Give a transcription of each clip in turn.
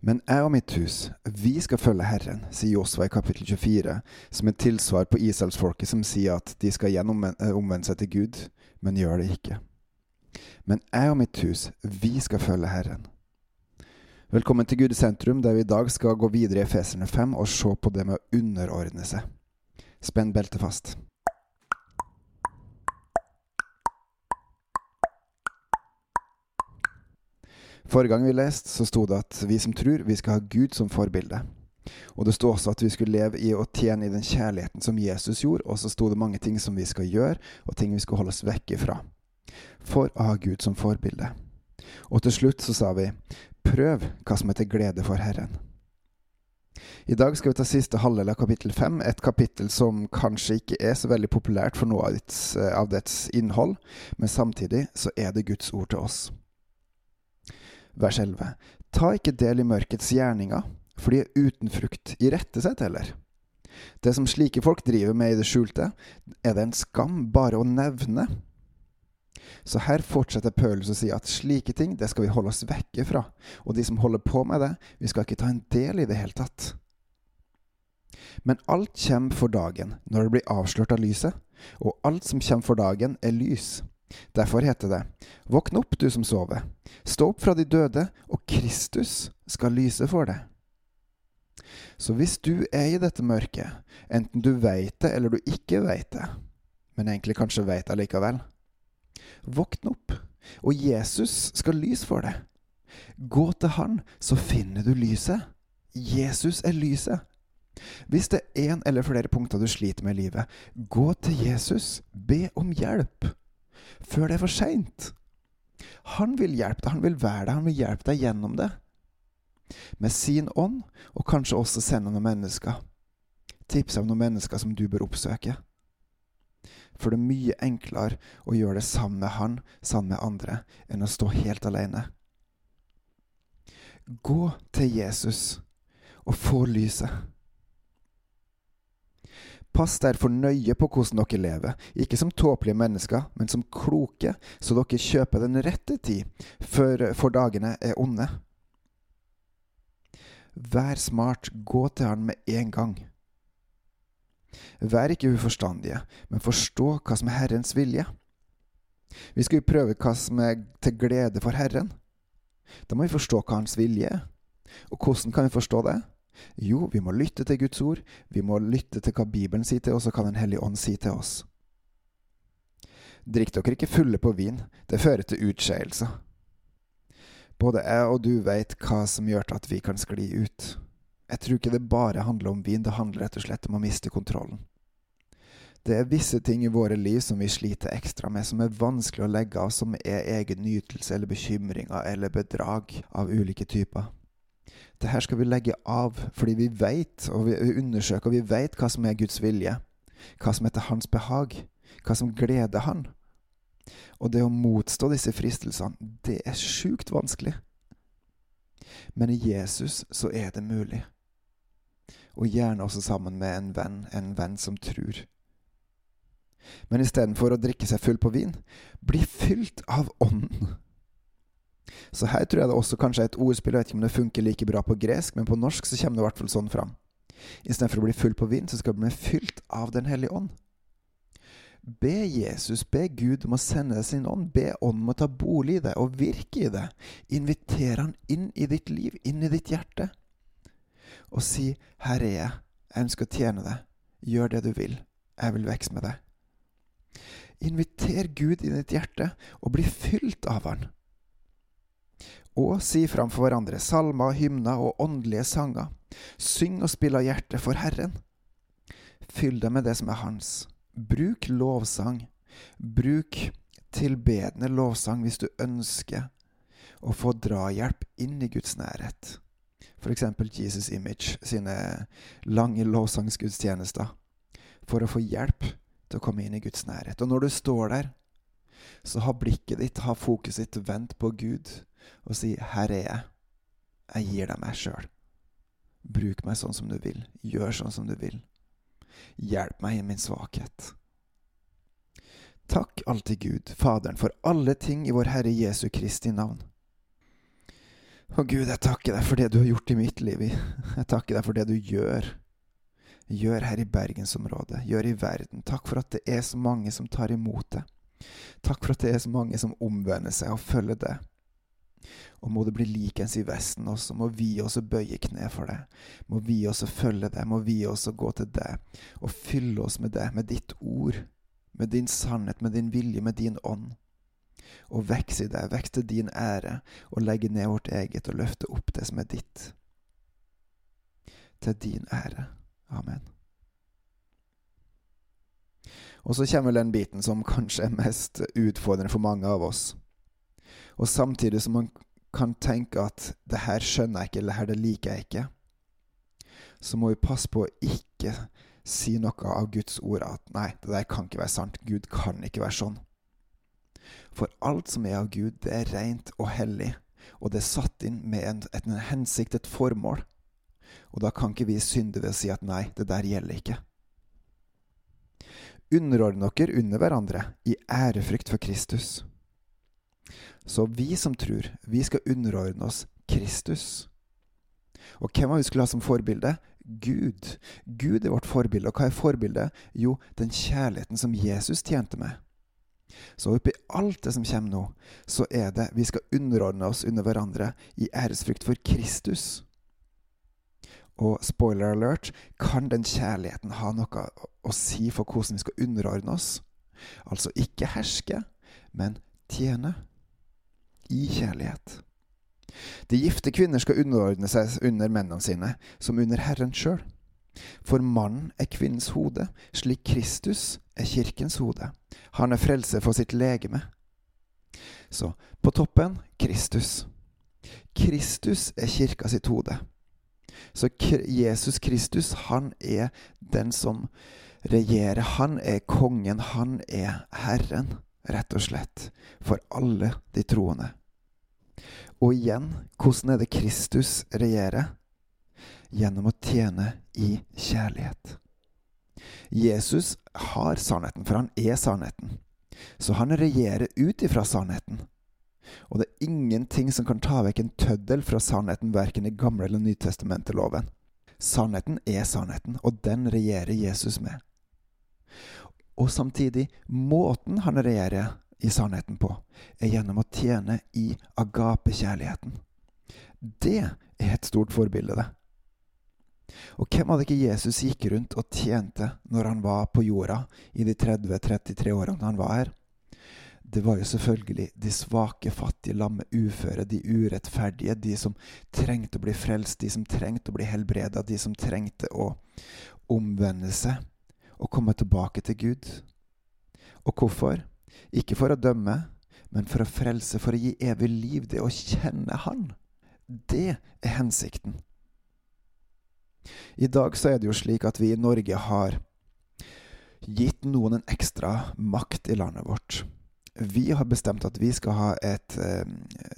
Men jeg og mitt hus, vi skal følge Herren, sier Josva i kapittel 24, som et tilsvar på Israelsfolket som sier at de skal eh, omvende seg til Gud, men gjør det ikke. Men jeg og mitt hus, vi skal følge Herren. Velkommen til Gud i sentrum, der vi i dag skal gå videre i Efeserne 5 og se på det med å underordne seg. Spenn beltet fast. Forrige gang vi leste, så sto det at vi som tror, vi skal ha Gud som forbilde. Og det sto også at vi skulle leve i å tjene i den kjærligheten som Jesus gjorde, og så sto det mange ting som vi skal gjøre, og ting vi skal holde oss vekk ifra. For å ha Gud som forbilde. Og til slutt så sa vi, prøv hva som er til glede for Herren. I dag skal vi ta siste halvdel av kapittel fem, et kapittel som kanskje ikke er så veldig populært for noe av dets, av dets innhold, men samtidig så er det Guds ord til oss vers 11. Ta ikke del i mørkets gjerninger, for de er uten frukt, i rettesett heller. Det som slike folk driver med i det skjulte, er det en skam bare å nevne. Så her fortsetter Paulus å si at slike ting det skal vi holde oss vekke fra, og de som holder på med det, vi skal ikke ta en del i det hele tatt. Men alt kommer for dagen når det blir avslørt av lyset, og alt som kommer for dagen, er lys. Derfor heter det, Våkn opp, du som sover. Stå opp fra de døde, og Kristus skal lyse for deg. Så hvis du er i dette mørket, enten du veit det eller du ikke veit det, men egentlig kanskje veit det likevel, våkn opp, og Jesus skal lyse for deg. Gå til Han, så finner du lyset. Jesus er lyset. Hvis det er en eller flere punkter du sliter med i livet, gå til Jesus. Be om hjelp før det er for seint. Han vil hjelpe deg, han vil være deg, han vil hjelpe deg gjennom det. Med sin ånd, og kanskje også sende noen mennesker. Tipse om noen mennesker som du bør oppsøke. For det er mye enklere å gjøre det sammen med han, sammen med andre, enn å stå helt alene. Gå til Jesus og få lyset. Pass derfor nøye på hvordan dere lever, ikke som tåpelige mennesker, men som kloke, så dere kjøper den rette tid, for, for dagene er onde. Vær smart, gå til Han med en gang. Vær ikke uforstandige, men forstå hva som er Herrens vilje. Vi skal jo prøve hva som er til glede for Herren. Da må vi forstå hva Hans vilje er. Og hvordan kan vi forstå det? Jo, vi må lytte til Guds ord, vi må lytte til hva Bibelen sier til oss, og hva Den hellige ånd sier til oss. Drikk dere ikke fulle på vin, det fører til utskeielser. Både jeg og du veit hva som gjør til at vi kan skli ut. Jeg tror ikke det bare handler om vin, det handler rett og slett om å miste kontrollen. Det er visse ting i våre liv som vi sliter ekstra med, som er vanskelig å legge av, som er egen nytelse eller bekymringer eller bedrag av ulike typer det her skal vi legge av, fordi vi veit, og vi undersøker, og vi veit hva som er Guds vilje. Hva som er til hans behag. Hva som gleder han. Og det å motstå disse fristelsene, det er sjukt vanskelig. Men i Jesus så er det mulig. Og gjerne også sammen med en venn, en venn som tror. Men istedenfor å drikke seg full på vin, bli fylt av Ånden. Så her tror jeg det også kanskje er et ordspill, jeg vet ikke om det funker like bra på gresk, men på norsk så kommer det i hvert fall sånn fram. Istedenfor å bli full på vin, så skal du bli fylt av Den hellige ånd. Be Jesus, be Gud om å sende deg sin ånd. Be ånden om å ta bolig i det og virke i det. Inviter han inn i ditt liv, inn i ditt hjerte. Og si, 'Her er jeg. Jeg ønsker å tjene deg. Gjør det du vil. Jeg vil vokse med deg.' Inviter Gud i ditt hjerte, og bli fylt av Han og si framfor hverandre salmer, hymner og åndelige sanger. Syng og spill av hjertet for Herren. Fyll deg med det som er Hans. Bruk lovsang. Bruk tilbedende lovsang hvis du ønsker å få drahjelp inn i Guds nærhet. F.eks. Jesus Image sine lange lovsangsgudstjenester. For å få hjelp til å komme inn i Guds nærhet. Og når du står der, så ha blikket ditt, ha fokuset ditt vendt på Gud og si 'Her er jeg. Jeg gir deg meg sjøl'. Bruk meg sånn som du vil. Gjør sånn som du vil. Hjelp meg i min svakhet. Takk alltid Gud, Faderen, for alle ting i vår Herre Jesu Kristi navn. Og Gud, jeg takker deg for det du har gjort i mitt liv. Jeg takker deg for det du gjør. Gjør her i bergensområdet, gjør i verden. Takk for at det er så mange som tar imot det. Takk for at det er så mange som omvender seg og følger det. Og må det bli likens i Vesten også, må vi også bøye kne for det. Må vi også følge det, må vi også gå til det, og fylle oss med det, med ditt ord, med din sannhet, med din vilje, med din ånd. Og vekse i det, vekse til din ære, og legge ned vårt eget og løfte opp det som er ditt. Til din ære. Amen. Og så kommer den biten som kanskje er mest utfordrende for mange av oss. Og samtidig som man kan tenke at det her skjønner jeg ikke, eller det her det liker jeg ikke, så må vi passe på å ikke si noe av Guds ord at nei, det der kan ikke være sant. Gud kan ikke være sånn. For alt som er av Gud, det er rent og hellig, og det er satt inn med en, en hensikt, et formål. Og da kan ikke vi synde ved å si at nei, det der gjelder ikke. Underordne dere under hverandre i ærefrykt for Kristus. Så vi som tror, vi skal underordne oss Kristus. Og hvem var vi skulle ha som forbilde? Gud. Gud er vårt forbilde. Og hva er forbildet? Jo, den kjærligheten som Jesus tjente med. Så oppi alt det som kommer nå, så er det vi skal underordne oss under hverandre i æresfrykt for Kristus. Og spoiler alert, kan den kjærligheten ha noe å si for hvordan vi skal underordne oss? Altså ikke herske, men tjene i kjærlighet. De gifte kvinner skal underordne seg under mennene sine, som under Herren sjøl. For mannen er kvinnens hode, slik Kristus er kirkens hode. Han er frelse for sitt legeme. Så på toppen Kristus. Kristus er kirka sitt hode. Så Jesus Kristus, han er den som regjerer. Han er kongen. Han er Herren, rett og slett, for alle de troende. Og igjen, hvordan er det Kristus regjerer? Gjennom å tjene i kjærlighet. Jesus har sannheten, for han er sannheten. Så han regjerer ut ifra sannheten. Og det er ingenting som kan ta vekk en tøddel fra sannheten, verken i Gamle eller Nytestamenteloven. Sannheten er sannheten, og den regjerer Jesus med. Og samtidig, måten han regjerer i sannheten på, er gjennom å tjene i agape-kjærligheten. Det er et stort forbilde, det. Og hvem hadde ikke Jesus gikk rundt og tjente når han var på jorda i de 30-33 årene han var her? Det var jo selvfølgelig de svake, fattige, lamme, uføre, de urettferdige, de som trengte å bli frelst, de som trengte å bli helbreda, de som trengte å omvende seg og komme tilbake til Gud. Og hvorfor? Ikke for å dømme, men for å frelse, for å gi evig liv, det å kjenne Han. Det er hensikten. I dag så er det jo slik at vi i Norge har gitt noen en ekstra makt i landet vårt. Vi har bestemt at vi skal ha et eh,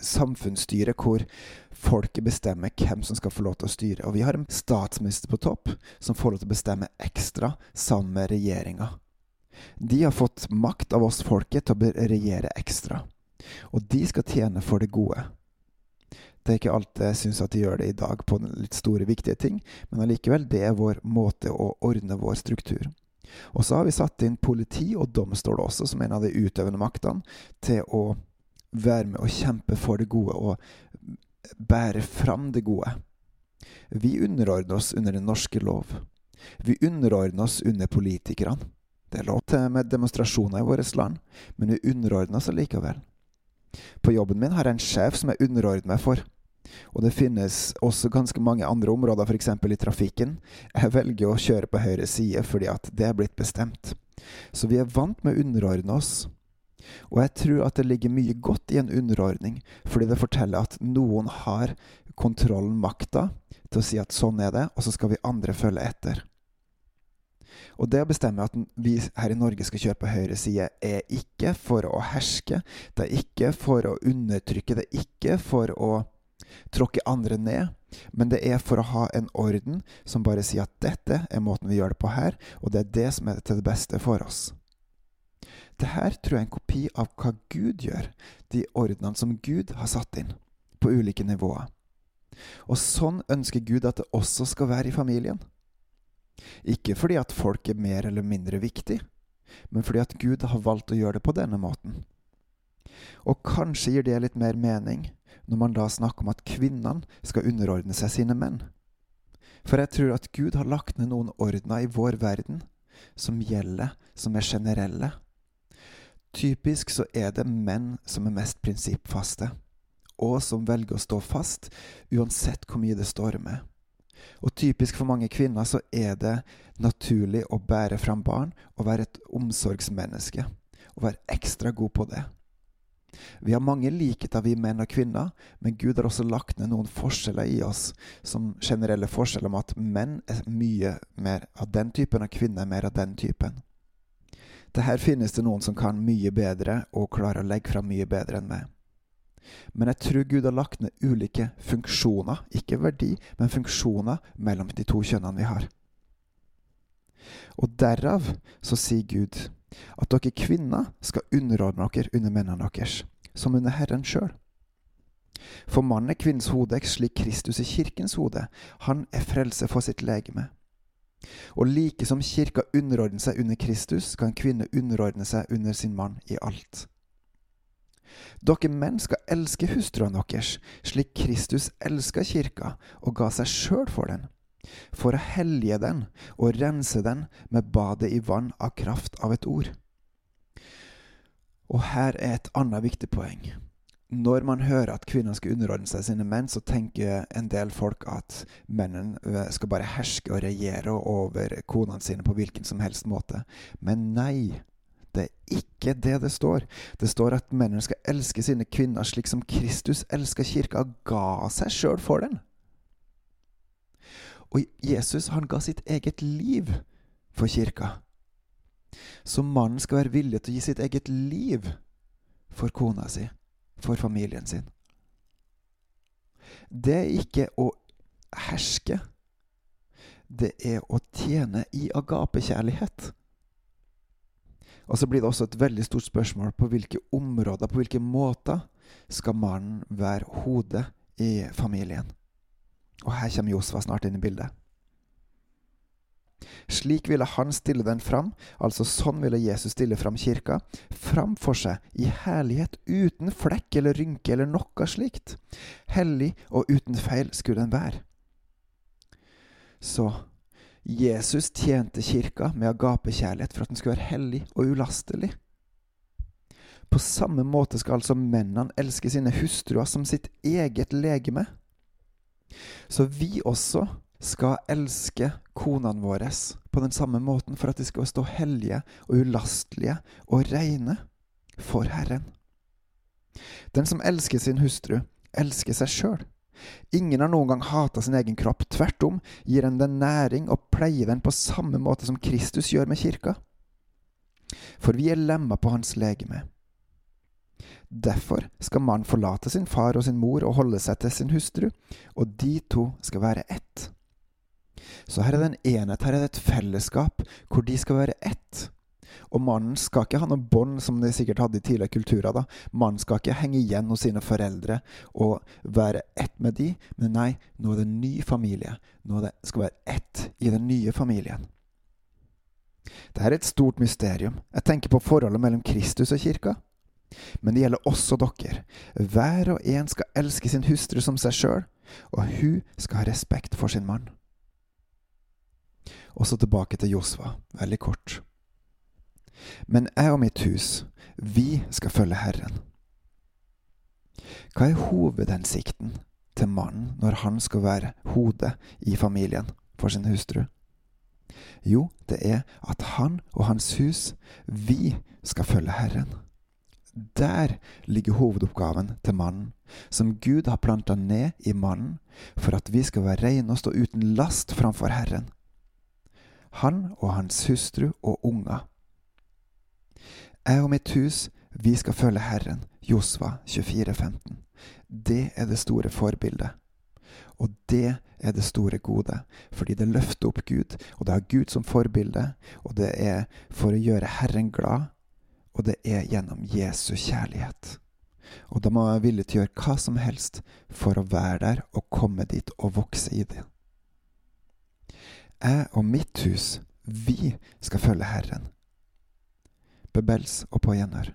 samfunnsstyre hvor folket bestemmer hvem som skal få lov til å styre. Og vi har en statsminister på topp som får lov til å bestemme ekstra sammen med regjeringa. De har fått makt av oss folket til å regjere ekstra. Og de skal tjene for det gode. Det er ikke alt jeg syns at de gjør det i dag på litt store, viktige ting, men allikevel, det er vår måte å ordne vår struktur. Og så har vi satt inn politi og domstol også, som en av de utøvende maktene, til å være med og kjempe for det gode og bære fram det gode. Vi underordner oss under den norske lov. Vi underordner oss under politikerne. Det er lov til med demonstrasjoner i vårt land, men vi underordner oss likevel. På jobben min har jeg en sjef som jeg underordner meg for. Og det finnes også ganske mange andre områder, f.eks. i trafikken. Jeg velger å kjøre på høyre side fordi at det er blitt bestemt. Så vi er vant med å underordne oss. Og jeg tror at det ligger mye godt i en underordning, fordi det forteller at noen har kontrollen, makta, til å si at sånn er det, og så skal vi andre følge etter. Og det å bestemme at vi her i Norge skal kjøre på høyre side, er ikke for å herske, det er ikke for å undertrykke, det er ikke for å tråkke andre ned, men det er for å ha en orden som bare sier at dette er måten vi gjør det på her, og det er det som er til det beste for oss. Det her tror jeg er en kopi av hva Gud gjør, de ordnene som Gud har satt inn, på ulike nivåer. Og sånn ønsker Gud at det også skal være i familien. Ikke fordi at folk er mer eller mindre viktig, men fordi at Gud har valgt å gjøre det på denne måten. Og kanskje gir det litt mer mening når man da snakker om at kvinnene skal underordne seg sine menn. For jeg tror at Gud har lagt ned noen ordener i vår verden som gjelder, som er generelle. Typisk så er det menn som er mest prinsippfaste, og som velger å stå fast uansett hvor mye det stormer. Og typisk for mange kvinner så er det naturlig å bære fram barn og være et omsorgsmenneske. Og være ekstra god på det. Vi har mange likheter, vi menn og kvinner, men Gud har også lagt ned noen forskjeller i oss, som generelle forskjeller om at menn er mye mer av den typen, og kvinner er mer av den typen. Det her finnes det noen som kan mye bedre, og klarer å legge fram mye bedre enn meg. Men jeg tror Gud har lagt ned ulike funksjoner, ikke verdi, men funksjoner mellom de to kjønnene vi har. Og derav så sier Gud at dere kvinner skal underordne dere under mennene deres, som under Herren sjøl. For mannen er kvinnens hode, slik Kristus er kirkens hode. Han er frelse for sitt legeme. Og like som kirka underordner seg under Kristus, kan kvinner kvinne underordne seg under sin mann i alt. Dere menn skal elske hustruene deres, slik Kristus elska kirka og ga seg sjøl for den for å hellige den og rense den med badet i vann av kraft av et ord. Og her er et annet viktig poeng. Når man hører at kvinner skal underordne seg sine menn, så tenker en del folk at mennene eh, skal bare herske og regjere over konene sine på hvilken som helst måte. Men nei, det er ikke det det står. Det står at mennene skal elske sine kvinner slik som Kristus elska kirka og ga seg sjøl for den. Og Jesus han ga sitt eget liv for kirka. Så mannen skal være villig til å gi sitt eget liv for kona si, for familien sin. Det er ikke å herske. Det er å tjene i agapekjærlighet. Og så blir det også et veldig stort spørsmål på hvilke områder, på hvilke måter, skal mannen være hodet i familien. Og her kommer Josva snart inn i bildet. Slik ville han stille den fram, altså sånn ville Jesus stille fram kirka, framfor seg i herlighet, uten flekk eller rynke eller noe slikt. Hellig og uten feil skulle den være. Så Jesus tjente kirka med agapekjærlighet for at den skulle være hellig og ulastelig. På samme måte skal altså mennene elske sine hustruer som sitt eget legeme. Så vi også skal elske konene våre på den samme måten for at de skal stå hellige og ulastelige og reine for Herren. Den som elsker sin hustru, elsker seg sjøl. Ingen har noen gang hata sin egen kropp. Tvert om gir en den næring og pleier den på samme måte som Kristus gjør med kirka. For vi er lemma på hans legeme. Derfor skal mannen forlate sin far og sin mor og holde seg til sin hustru, og de to skal være ett. Så her er det en enhet, her er det et fellesskap hvor de skal være ett. Og mannen skal ikke ha noe bånd som de sikkert hadde i tidligere kulturer. da. Mannen skal ikke henge igjen hos sine foreldre og være ett med de, men nei, nå er det en ny familie. Nå det skal være ett i den nye familien. Dette er et stort mysterium. Jeg tenker på forholdet mellom Kristus og kirka. Men det gjelder også dere. Hver og en skal elske sin hustru som seg sjøl, og hun skal ha respekt for sin mann. Og så tilbake til Josva, veldig kort. Men jeg og mitt hus, vi skal følge Herren. Hva er hovedhensikten til mannen når han skal være hodet i familien for sin hustru? Jo, det er at han og hans hus, vi skal følge Herren. Der ligger hovedoppgaven til mannen, som Gud har planta ned i mannen for at vi skal være reine og stå uten last framfor Herren. Han og hans hustru og unger. Jeg og mitt hus, vi skal følge Herren. Josva 24,15. Det er det store forbildet. Og det er det store gode, fordi det løfter opp Gud, og det har Gud som forbilde, og det er for å gjøre Herren glad og det er gjennom Jesu kjærlighet. Og da må jeg være villig til å gjøre hva som helst for å være der og komme dit og vokse i det. Jeg og mitt hus, vi skal følge Herren. Bebels og på gjenhør.